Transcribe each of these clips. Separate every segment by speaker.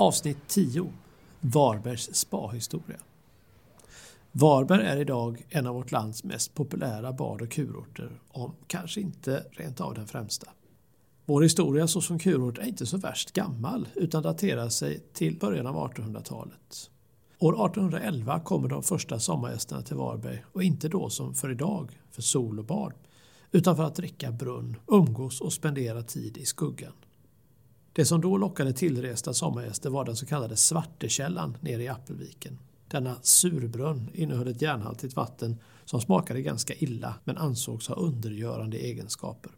Speaker 1: Avsnitt 10 Varbergs spahistoria Varberg är idag en av vårt lands mest populära bad och kurorter, om kanske inte rent av den främsta. Vår historia såsom kurort är inte så värst gammal utan daterar sig till början av 1800-talet. År 1811 kommer de första sommargästerna till Varberg och inte då som för idag, för sol och bad, utan för att dricka brunn, umgås och spendera tid i skuggan. Det som då lockade tillresta sommargäster var den så kallade Svartekällan nere i Appelviken. Denna surbrunn innehöll ett järnhaltigt vatten som smakade ganska illa men ansågs ha undergörande egenskaper.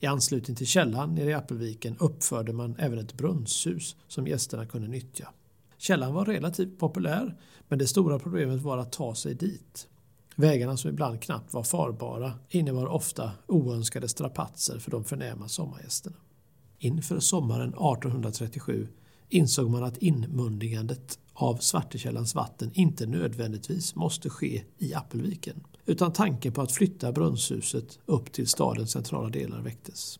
Speaker 1: I anslutning till källan nere i Appelviken uppförde man även ett brunnshus som gästerna kunde nyttja. Källan var relativt populär men det stora problemet var att ta sig dit. Vägarna som ibland knappt var farbara innebar ofta oönskade strapatser för de förnäma sommargästerna. Inför sommaren 1837 insåg man att inmundigandet av Svartekällans vatten inte nödvändigtvis måste ske i Appelviken utan tanken på att flytta brunnshuset upp till stadens centrala delar väcktes.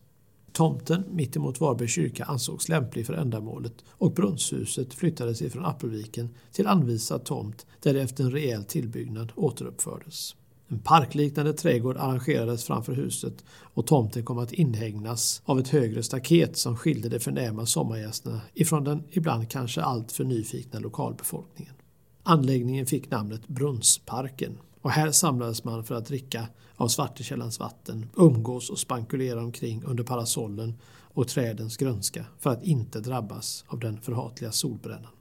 Speaker 1: Tomten mittemot Varbergs kyrka ansågs lämplig för ändamålet och brunnshuset flyttades ifrån Appelviken till anvisad tomt där det efter en rejäl tillbyggnad återuppfördes. En parkliknande trädgård arrangerades framför huset och tomten kom att inhägnas av ett högre staket som skilde de förnäma sommargästerna ifrån den ibland kanske alltför nyfikna lokalbefolkningen. Anläggningen fick namnet Brunnsparken och här samlades man för att dricka av Svartekällans vatten, umgås och spankulera omkring under parasollen och trädens grönska för att inte drabbas av den förhatliga solbrännan.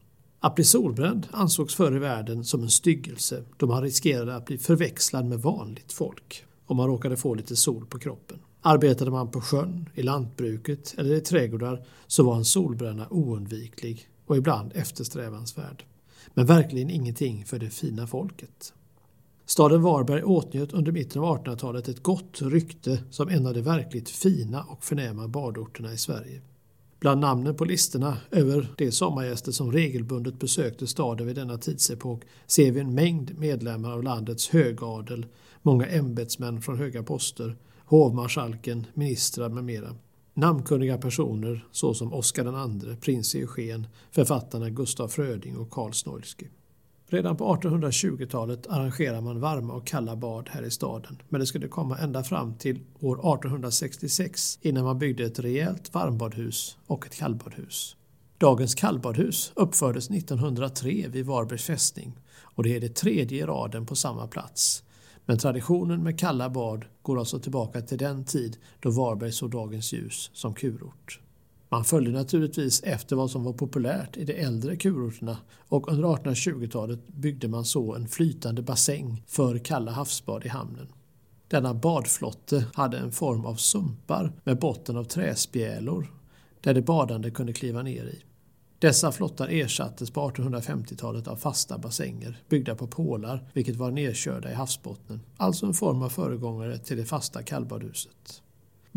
Speaker 1: Att bli solbränd ansågs förr i världen som en styggelse då man riskerade att bli förväxlad med vanligt folk om man råkade få lite sol på kroppen. Arbetade man på sjön, i lantbruket eller i trädgårdar så var en solbränna oundviklig och ibland eftersträvansvärd. Men verkligen ingenting för det fina folket. Staden Varberg åtnjöt under mitten av 1800-talet ett gott rykte som en av de verkligt fina och förnäma badorterna i Sverige. Bland namnen på listorna över de sommargäster som regelbundet besökte staden vid denna tidsepok ser vi en mängd medlemmar av landets högadel, många ämbetsmän från höga poster, hovmarskalken, ministrar med mera. Namnkunniga personer såsom Oscar II, prins Eugen, författarna Gustaf Fröding och Karl Snoilsky. Redan på 1820-talet arrangerar man varma och kalla bad här i staden men det skulle komma ända fram till år 1866 innan man byggde ett rejält varmbadhus och ett kallbadhus. Dagens kallbadhus uppfördes 1903 vid Varbergs fästning och det är det tredje i raden på samma plats. Men traditionen med kalla bad går alltså tillbaka till den tid då Varberg såg dagens ljus som kurort. Man följde naturligtvis efter vad som var populärt i de äldre kurorterna och under 1820-talet byggde man så en flytande bassäng för kalla havsbad i hamnen. Denna badflotte hade en form av sumpar med botten av träspjälor där de badande kunde kliva ner i. Dessa flottar ersattes på 1850-talet av fasta bassänger byggda på pålar vilket var nedkörda i havsbottnen, alltså en form av föregångare till det fasta kallbadhuset.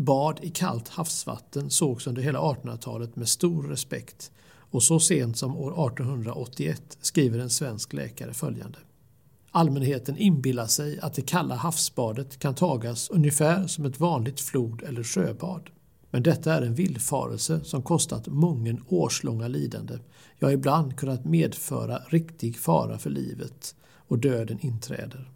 Speaker 1: Bad i kallt havsvatten sågs under hela 1800-talet med stor respekt och så sent som år 1881 skriver en svensk läkare följande. Allmänheten inbillar sig att det kalla havsbadet kan tagas ungefär som ett vanligt flod eller sjöbad. Men detta är en villfarelse som kostat mången årslånga lidande, ja ibland kunnat medföra riktig fara för livet och döden inträder.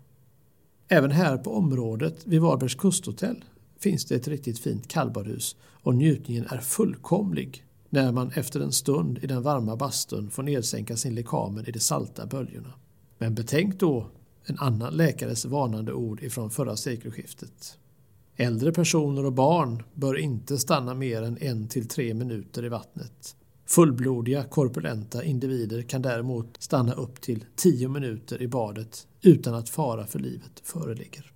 Speaker 1: Även här på området vid Varbergs kusthotell finns det ett riktigt fint kallbadhus och njutningen är fullkomlig när man efter en stund i den varma bastun får nedsänka sin lekamen i de salta böljorna. Men betänk då en annan läkares varnande ord ifrån förra sekelskiftet. Äldre personer och barn bör inte stanna mer än en till tre minuter i vattnet. Fullblodiga korpulenta individer kan däremot stanna upp till tio minuter i badet utan att fara för livet föreligger.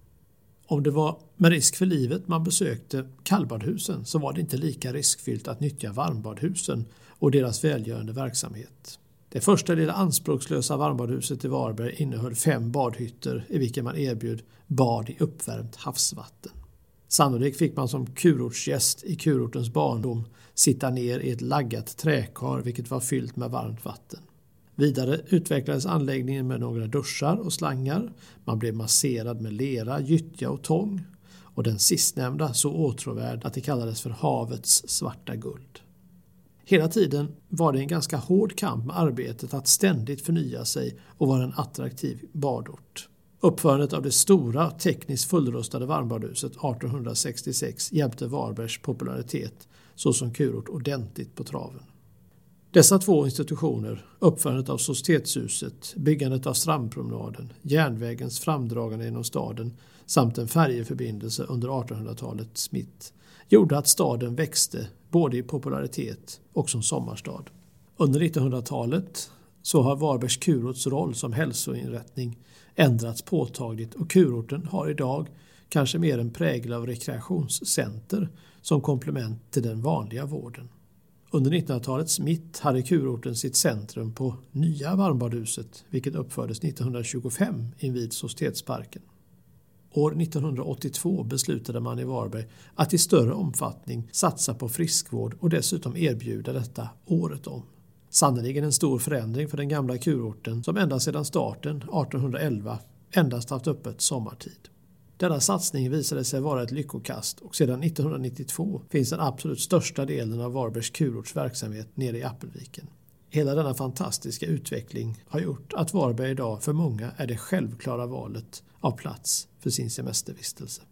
Speaker 1: Om det var med risk för livet man besökte kallbadhusen så var det inte lika riskfyllt att nyttja varmbadhusen och deras välgörande verksamhet. Det första lilla anspråkslösa varmbadhuset i Varberg innehöll fem badhytter i vilka man erbjöd bad i uppvärmt havsvatten. Sannolikt fick man som kurortsgäst i kurortens barndom sitta ner i ett laggat träkar vilket var fyllt med varmt vatten. Vidare utvecklades anläggningen med några duschar och slangar. Man blev masserad med lera, gyttja och tång. Och den sistnämnda så åtråvärd att det kallades för havets svarta guld. Hela tiden var det en ganska hård kamp med arbetet att ständigt förnya sig och vara en attraktiv badort. Uppförandet av det stora tekniskt fullrustade varmbadhuset 1866 hjälpte Varbergs popularitet såsom kurort ordentligt på traven. Dessa två institutioner, uppförandet av Societetshuset, byggandet av strandpromenaden, järnvägens framdragande genom staden samt en färjeförbindelse under 1800-talets mitt, gjorde att staden växte både i popularitet och som sommarstad. Under 1900-talet så har Varbergs kurorts roll som hälsoinrättning ändrats påtagligt och kurorten har idag kanske mer en prägel av rekreationscenter som komplement till den vanliga vården. Under 1900-talets mitt hade kurorten sitt centrum på Nya varmbadhuset vilket uppfördes 1925 invid Societetsparken. År 1982 beslutade man i Varberg att i större omfattning satsa på friskvård och dessutom erbjuda detta året om. Sannerligen en stor förändring för den gamla kurorten som ända sedan starten 1811 endast haft öppet sommartid. Denna satsning visade sig vara ett lyckokast och sedan 1992 finns den absolut största delen av Varbergs kurorts verksamhet nere i Appelviken. Hela denna fantastiska utveckling har gjort att Varberg idag för många är det självklara valet av plats för sin semestervistelse.